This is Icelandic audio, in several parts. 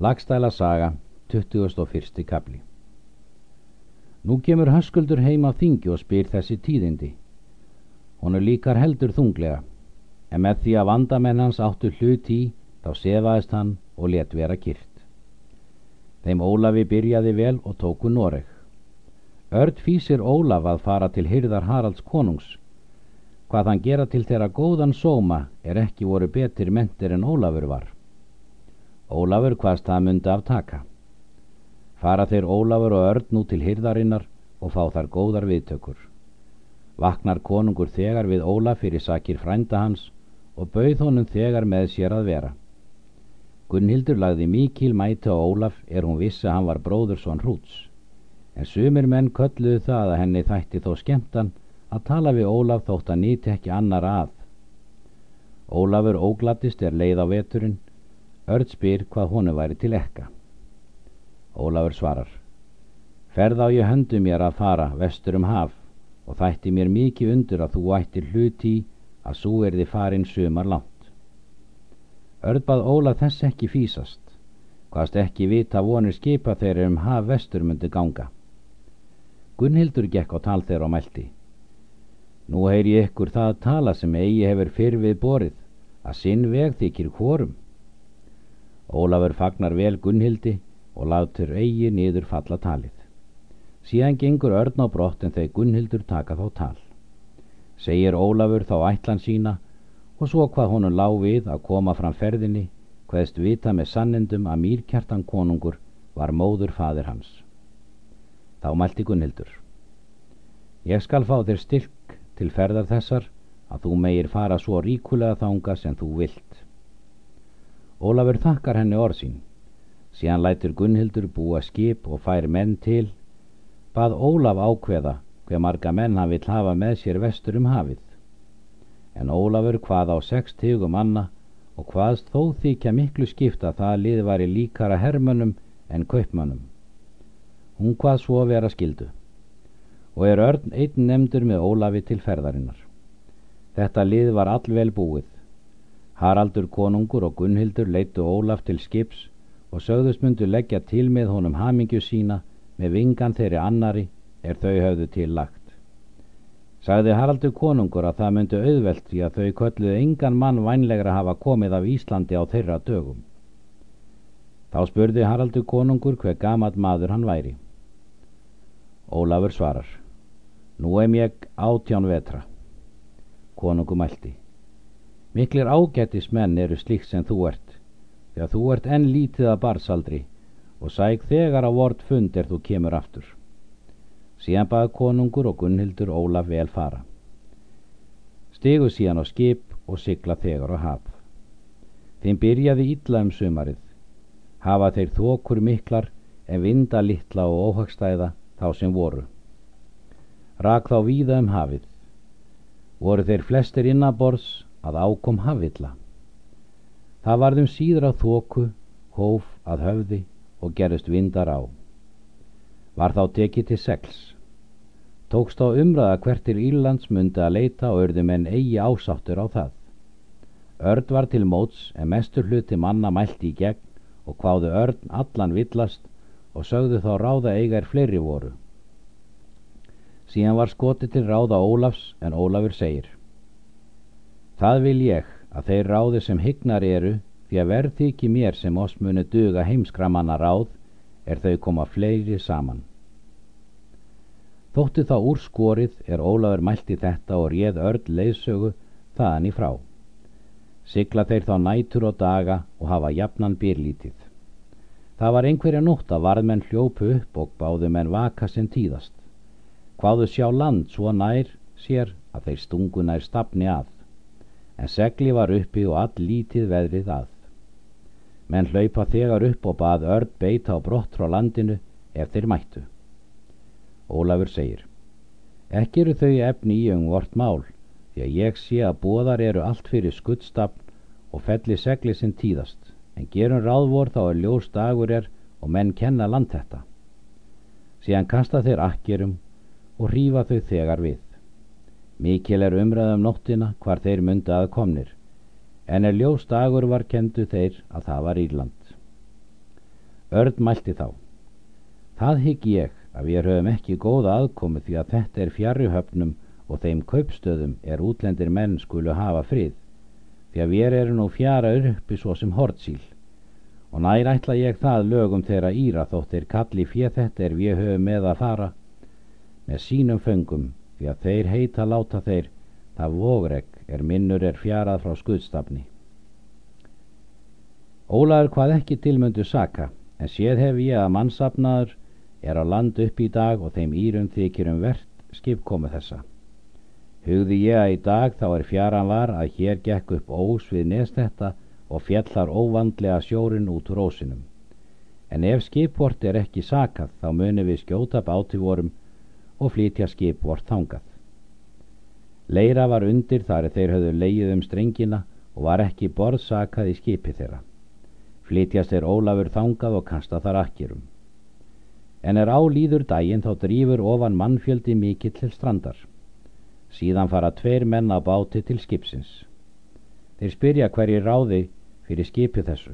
Lagstæla saga, 21. kapli Nú kemur höskuldur heim af þingi og spyr þessi tíðindi. Honu líkar heldur þunglega, en með því að vandamenn hans áttu hlut í, þá sefaðist hann og let vera kyrt. Þeim Ólafi byrjaði vel og tóku Noreg. Örd fýsir Ólaf að fara til hyrðar Haralds konungs. Hvað hann gera til þeirra góðan sóma er ekki voru betur mentir en Ólafur var. Ólafur hvaðst það myndi aftaka. Fara þeir Ólafur og Örn nú til hyrðarinnar og fá þar góðar viðtökur. Vaknar konungur þegar við Ólaf fyrir sakir frænda hans og bauð honum þegar með sér að vera. Gunnhildur lagði mikil mæti á Ólaf er hún vissi að hann var bróður svon hrúts. En sumir menn kölluðu það að henni þætti þó skemmtan að tala við Ólaf þótt að nýti ekki annar að. Ólafur óglattist er leið á veturinn Örd spyr hvað honu væri til ekka. Ólafur svarar. Ferð á ég höndu mér að fara vestur um haf og þætti mér mikið undur að þú ættir hlut í að svo er þið farin sumar langt. Örd bað Ólaf þess ekki fýsast, hvaðst ekki vita vonir skipa þeirra um haf vestur myndi ganga. Gunnhildur gekk á tal þeirra á meldi. Nú heyr ég ykkur það að tala sem eigi hefur fyrr við borið, að sinn veg þykir hvorum. Ólafur fagnar vel Gunnhildi og látur eigi niður falla talið. Síðan gengur örn á brott en þegar Gunnhildur taka þá tal. Segir Ólafur þá ætlan sína og svo hvað honum lág við að koma fram ferðinni hvaðst vita með sannendum að mýrkjartan konungur var móður fadir hans. Þá mælti Gunnhildur. Ég skal fá þér styrk til ferðar þessar að þú meir fara svo ríkulega þánga sem þú vilt. Ólafur þakkar henni orðsín. Síðan lætur Gunnhildur búa skip og fær menn til. Bað Ólaf ákveða hver marga menn hann vill hafa með sér vestur um hafið. En Ólafur hvað á sex tegum manna og hvaðst þó þykja miklu skipta það lið var í líkara hermönum en kaupmönnum. Hún hvað svo vera skildu. Og er örn einn nefndur með Ólafi til ferðarinnar. Þetta lið var allvel búið. Haraldur konungur og Gunnhildur leittu Ólaf til skips og sögðust myndu leggja til með honum hamingju sína með vingan þeirri annari er þau höfðu til lagt. Sagði Haraldur konungur að það myndu auðvelt því að þau kölluðu engan mann vænlegra hafa komið af Íslandi á þeirra dögum. Þá spurði Haraldur konungur hver gamat maður hann væri. Ólafur svarar. Nú em ég átján vetra. Konungur mælti. Miklir ágættis menn eru slíkt sem þú ert, þegar þú ert enn lítið að barsaldri og sæk þegar á vort fund er þú kemur aftur. Síðan baði konungur og Gunnhildur Ólaf vel fara. Stegu síðan á skip og sigla þegar á haf. Þeim byrjaði ítla um sumarið. Hafa þeir þokur miklar en vinda litla og óhagstæða þá sem voru. Rak þá víða um hafið. Voru þeir flestir innabors að ákom hafilla. Það varðum síður á þóku, hóf að höfði og gerist vindar á. Var þá tekið til segls. Tókst á umræða hvertir Írlands myndi að leita og örðum en eigi ásáttur á það. Örd var til móts en mestur hluti manna mælti í gegn og hváðu örd allan villast og sögðu þá ráða eigar fleiri voru. Síðan var skoti til ráða Ólafs en Ólafur segir Það vil ég að þeir ráði sem hygnar eru því að verð þykji mér sem oss muni duga heimskramanna ráð er þau koma fleiri saman. Þóttu þá úr skorið er Ólafur mælti þetta og réð örd leiðsögu þaðan í frá. Sigla þeir þá nætur og daga og hafa jafnan byrlítið. Það var einhverja nótt að varðmenn hljópu upp og báðu menn vaka sem tíðast. Hvaðu sjá land svo nær sér að þeir stungu nær stafni að en segli var uppi og all lítið veðrið að. Menn hlaupa þegar upp og bað örd beita á brott frá landinu ef þeir mættu. Ólafur segir, ekki eru þau efni í um vort mál, því að ég sé að bóðar eru allt fyrir skuddstafn og felli segli sem tíðast, en gerum ráðvor þá er ljós dagur er og menn kenna land þetta. Síðan kasta þeir akkerum og rýfa þau þegar við. Mikil er umræðum nóttina hvar þeir mynda að komnir, en er ljós dagur var kendu þeir að það var Írland. Örn mælti þá. Það hygg ég að við höfum ekki góða aðkomi því að þetta er fjarrihöfnum og þeim kaupstöðum er útlendir menn skulu hafa frið, því að við erum nú fjara uppi svo sem hortsíl. Og nær ætla ég það lögum þeirra íra þóttir kalli fér þetta er við höfum með að fara með sínum föngum, því að þeir heita láta þeir, það vogreg er minnur er fjarað frá skuðstafni. Ólaður hvað ekki tilmöndu saka, en séð hef ég að mannsafnaður er á land upp í dag og þeim írum þykir um verðt skipkomu þessa. Hugði ég að í dag þá er fjaran var að hér gekk upp ós við nestetta og fjallar óvandlega sjórin út úr ósinum. En ef skipvort er ekki sakað þá munum við skjóta báti vorum og flytja skipvort þangað. Leira var undir þar þeir höfðu leið um strengina og var ekki borðsakað í skipi þeirra. Flytjast er Ólafur þangað og kasta þar akkirum en er álýður daginn þá drýfur ofan mannfjöldi mikill til strandar. Síðan fara tveir menn á báti til skipsins. Þeir spyrja hverji ráði fyrir skipu þessu.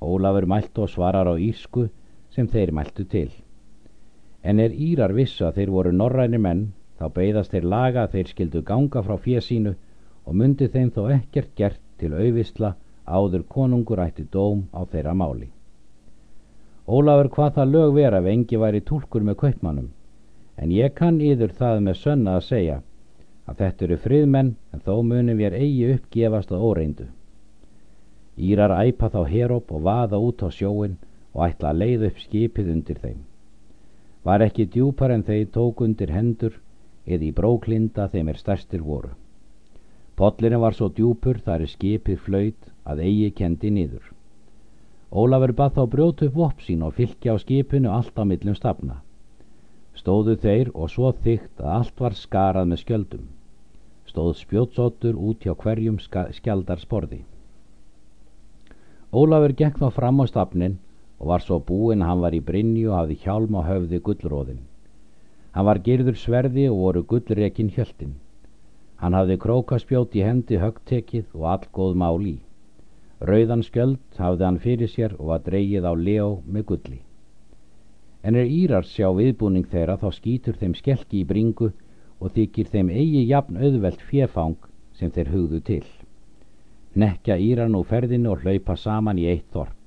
Ólafur mælt og svarar á írsku sem þeir mæltu til. En er Írar vissu að þeir voru norræni menn, þá beigðast þeir laga að þeir skildu ganga frá fjesínu og myndi þeim þó ekkert gert til auðvisla áður konungur ætti dóm á þeirra máli. Ólafur hvað það lög vera ef engi væri tólkur með kaupmannum, en ég kann yður það með sönna að segja að þetta eru friðmenn en þó munum við eigi uppgefast að óreindu. Írar æpa þá heróp og vaða út á sjóin og ætla að leið upp skipið undir þeim. Var ekki djúpar en þeir tók undir hendur eða í bróklinda þeim er stærstir voru. Pollinu var svo djúpur þar er skipið flöyt að eigi kendi nýður. Ólafur bað þá brjótu upp vopp sín og fylgja á skipinu allt á millum stafna. Stóðu þeir og svo þygt að allt var skarað með skjöldum. Stóð spjótsóttur út hjá hverjum skjaldar sporði. Ólafur gekk þá fram á stafnin og var svo búinn að hann var í brinni og hafði hjálm á höfði gullróðin. Hann var gerður sverði og voru gullrekin hjöltin. Hann hafði krókaspjót í hendi högtekið og all góð mál í. Rauðan skjöld hafði hann fyrir sér og var dreyið á leo með gulli. En er Írar sjá viðbúning þeirra þá skýtur þeim skelki í bringu og þykir þeim eigi jafn auðvelt fjefang sem þeir hugðu til. Nekja Írar nú ferðinu og hlaupa saman í eitt þorp.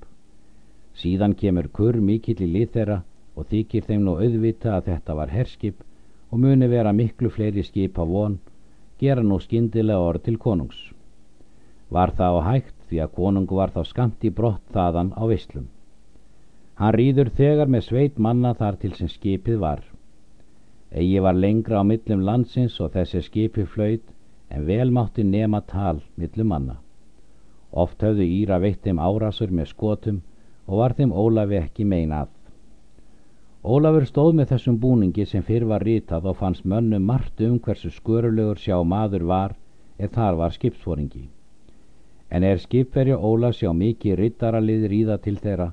Síðan kemur kurr mikill í lið þeirra og þykir þeim nú auðvita að þetta var herskip og muni vera miklu fleiri skip á von, gera nú skindilega orð til konungs. Var það á hægt því að konungu var þá skamt í brott þaðan á vislum. Hann rýður þegar með sveit manna þar til sem skipið var. Egi var lengra á millum landsins og þessi skipi flöyt en vel mátti nema tal millum manna. Oft höfðu Íra veitt þeim árasur með skotum og var þeim Ólafi ekki meinað. Ólafur stóð með þessum búningi sem fyrr var rítað og fannst mönnu margt um hversu skörulegur sjá maður var eða þar var skipsforingi en er skipverja Óla sjá mikið rittaralið ríða til þeirra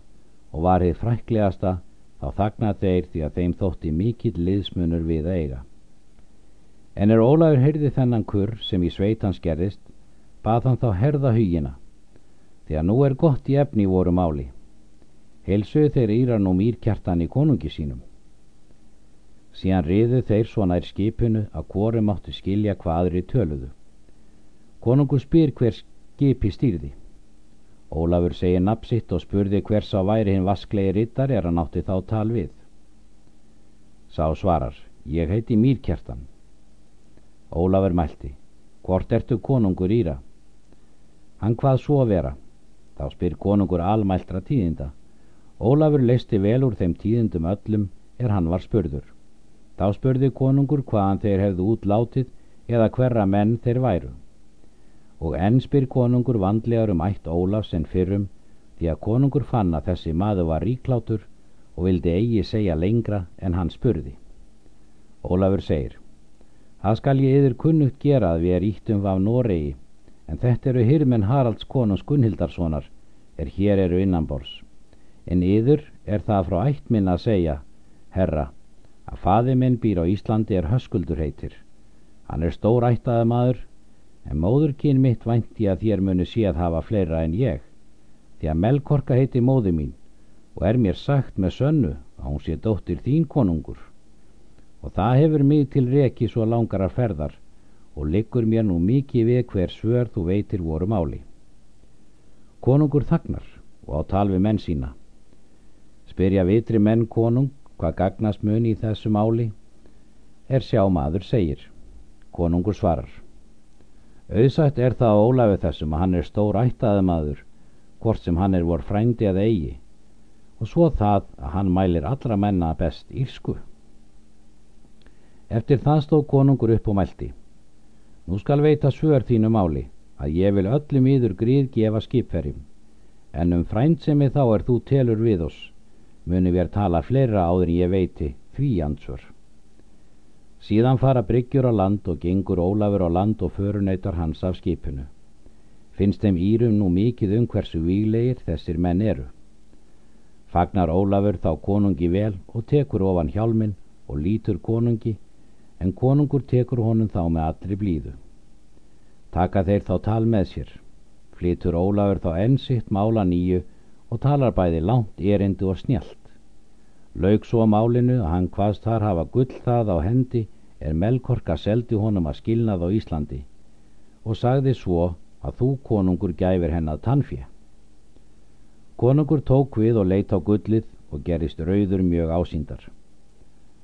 og var þið fræklegasta þá þagna þeir því að þeim þótti mikill liðsmunur við að eiga. En er Ólaður heyrði þennan kurr sem í sveitans gerðist, bað hann þá herða hugina, því að nú er gott í efni voru máli. Helsuð þeir íra nú mýrkjartan í konungi sínum. Síðan riðu þeir svona í skipinu að hvorum áttu skilja hvaðri töluðu. Konungu spyr hver skipi stýrði. Ólafur segi napsitt og spurði hvers á væri hinn vasklegi rittar er hann átti þá tal við. Sá svarar, ég heiti Mýrkjartan. Ólafur mælti, hvort ertu konungur íra? Hann hvað svo vera? Þá spyr konungur almæltra tíðinda. Ólafur leisti vel úr þeim tíðindum öllum er hann var spurður. Þá spurði konungur hvaðan þeir hefðu útlátið eða hverra menn þeir væru og enn spyr konungur vandlegar um ætt Ólafs en fyrrum því að konungur fann að þessi maður var ríklátur og vildi eigi segja lengra en hann spurði. Ólafur segir Það skal ég yfir kunnugt gera að við er íttum af Noregi en þetta eru hyrmen Haralds konungs Gunnhildarssonar er hér eru innanbors en yfir er það frá ætt minn að segja Herra, að faði minn býr á Íslandi er höskuldur heitir. Hann er stór ættaði maður en móðurkinn mitt vænti að þér munu sé að hafa fleira en ég. Því að Melkorka heiti móðu mín og er mér sagt með sönnu að hún sé dóttir þín konungur. Og það hefur mig til reki svo langar að ferðar og liggur mér nú mikið við hver svör þú veitir voru máli. Konungur þagnar og á tal við menn sína spyrja vitri menn konung hvað gagnast mun í þessu máli? Er sjá maður segir. Konungur svarar. Auðsætt er það á Ólafi þessum að hann er stór ættaði maður hvort sem hann er vor frændi að eigi. Og svo það að hann mælir allra menna best írsku. Eftir það stóð konungur upp og mælti. Nú skal veita svör þínu máli að ég vil öllum íður gríð gefa skipferjum. En um frænd sem ég þá er þú telur við oss muni við tala fleira áður en ég veiti því ansvör síðan fara bryggjur á land og gengur Ólafur á land og förunautar hans af skipinu. Finnst þeim írum nú mikið um hversu výlegir þessir menn eru. Fagnar Ólafur þá konungi vel og tekur ofan hjálmin og lítur konungi en konungur tekur honum þá með allri blíðu. Taka þeir þá tal með sér. Flytur Ólafur þá enn sitt mála nýju og talar bæði langt erindu og snjált. Laug svo málinu að hann hvaðst þar hafa gull það á hendi er Melkorka seldi honum að skilnað á Íslandi og sagði svo að þú konungur gæfir henn að tannfje. Konungur tók við og leitt á gullið og gerist rauður mjög ásýndar.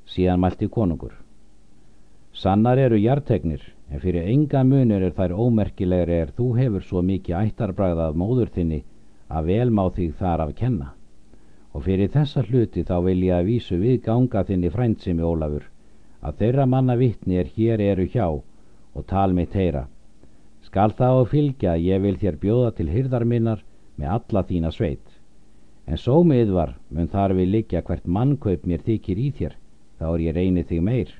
Síðan mælti konungur. Sannar eru hjartegnir, en fyrir enga munir er þær ómerkilegri er þú hefur svo mikið ættarbræðað móður þinni að vel má þig þar af kenna. Og fyrir þessa hluti þá vil ég að vísu við ganga þinni frændsimi Ólafur að þeirra manna vittni er hér eru hjá og tal mitt heyra. Skal þá fylgja að ég vil þér bjóða til hyrðar minnar með alla þína sveit. En svo miðvar mun þar við liggja hvert mannkaup mér þykir í þér þá er ég reynið þig meir.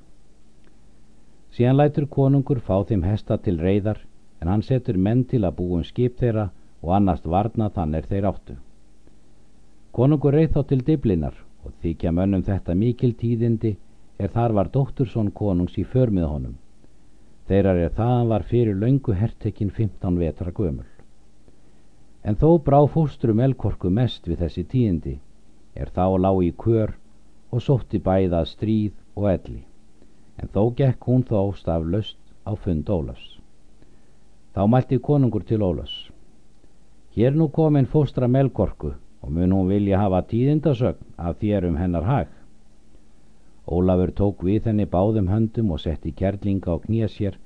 Síðan lætur konungur fá þeim hesta til reyðar en hann setur menn til að búum skip þeirra og annast varna þann er þeir áttu. Konungur reið þá til diblinar og þykja mönnum þetta mikil tíðindi er þar var dóttursson konungs í förmið honum. Þeirrar er þaðan var fyrir laungu hertekinn 15 vetra gömul. En þó brá fóstrum elkorku mest við þessi tíðindi, er þá lág í kör og sótti bæðað stríð og elli, en þó gekk hún þó staflöst á fund Ólafs. Þá mælti konungur til Ólafs. Hér nú komin fóstra melkorku og mun hún vilja hafa tíðindasögn af þér um hennar hag. Ólafur tók við henni báðum höndum og setti kærlinga á knýja sér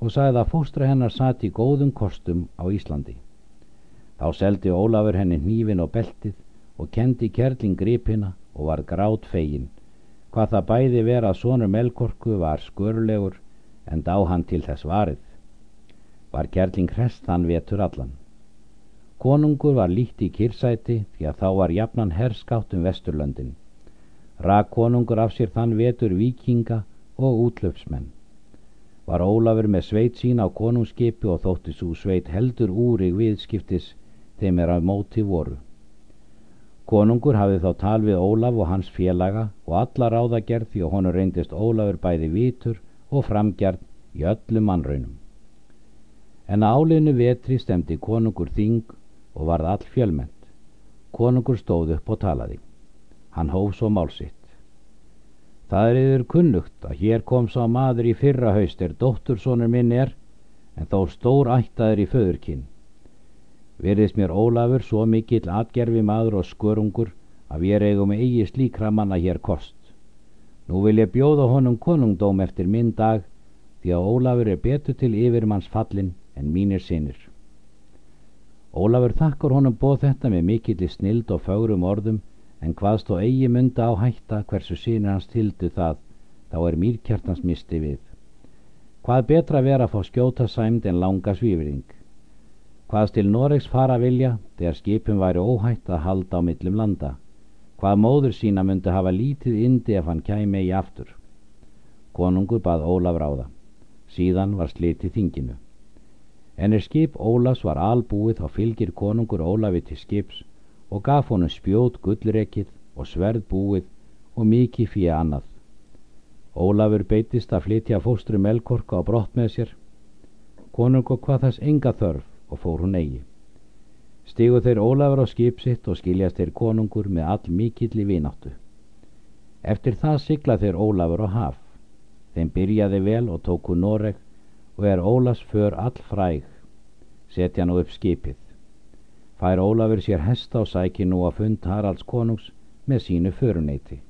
og sagði að fóstra hennar satt í góðum kostum á Íslandi. Þá seldi Ólafur henni hnífin og beltið og kendi kærling gripina og var grátt fegin. Hvað það bæði vera að sonur melkorku var skörlegur en dá hann til þess varið. Var kærling hrest þann vetur allan. Konungur var líkt í kyrsæti því að þá var jafnan herskátt um vesturlöndin. Rak konungur af sér þann vetur vikinga og útlöfsmenn. Var Ólafur með sveit sín á konungsskipi og þótti svo sveit heldur úri viðskiptis þeim er af móti voru. Konungur hafði þá tal við Ólaf og hans félaga og alla ráðagerð því að honum reyndist Ólafur bæði vitur og framgerð í öllum mannraunum. En áliðinu vetri stemdi konungur þing og varð all fjölment. Konungur stóð upp og talaði. Hann hóf svo málsitt. Það er yfir kunnugt að hér kom sá maður í fyrra haust er dóttursonur minn er, en þó stór ættaður í föðurkinn. Verðist mér Ólafur svo mikill atgerfi maður og skörungur að við eigum eigi slíkra manna hér kost. Nú vil ég bjóða honum konungdóm eftir minn dag því að Ólafur er betur til yfirmanns fallin en mínir sinir. Ólafur þakkar honum bóð þetta með mikill í snild og fögrum orðum en hvaðst og eigi mynda á hætta hversu sínir hans tildu það þá er mýrkjartans misti við. Hvað betra vera að fá skjóta sæmd en langa svífring? Hvaðst til Noregs fara vilja þegar skipum væri óhætt að halda á millum landa? Hvað móður sína myndi hafa lítið indi ef hann kæmi í aftur? Konungur bað Ólaf ráða. Síðan var slitið þinginu. En er skip Ólafs var albúið þá fylgir konungur Ólafi til skips og gaf honum spjót gullrekið og sverð búið og mikið fyrir annað. Ólafur beitist að flytja fóstru melkorka á brott með sér. Konungur hvað þess enga þörf og fór hún eigi. Stigu þeir Ólafur á skip sitt og skiljast þeir konungur með all mikill í vináttu. Eftir það sigla þeir Ólafur á haf. Þeim byrjaði vel og tóku Noreg og er Ólafs för all fræg. Setja nú upp skipið. Fær Ólafur sér hesta og sæki nú að fund Haralds konungs með sínu föruneyti.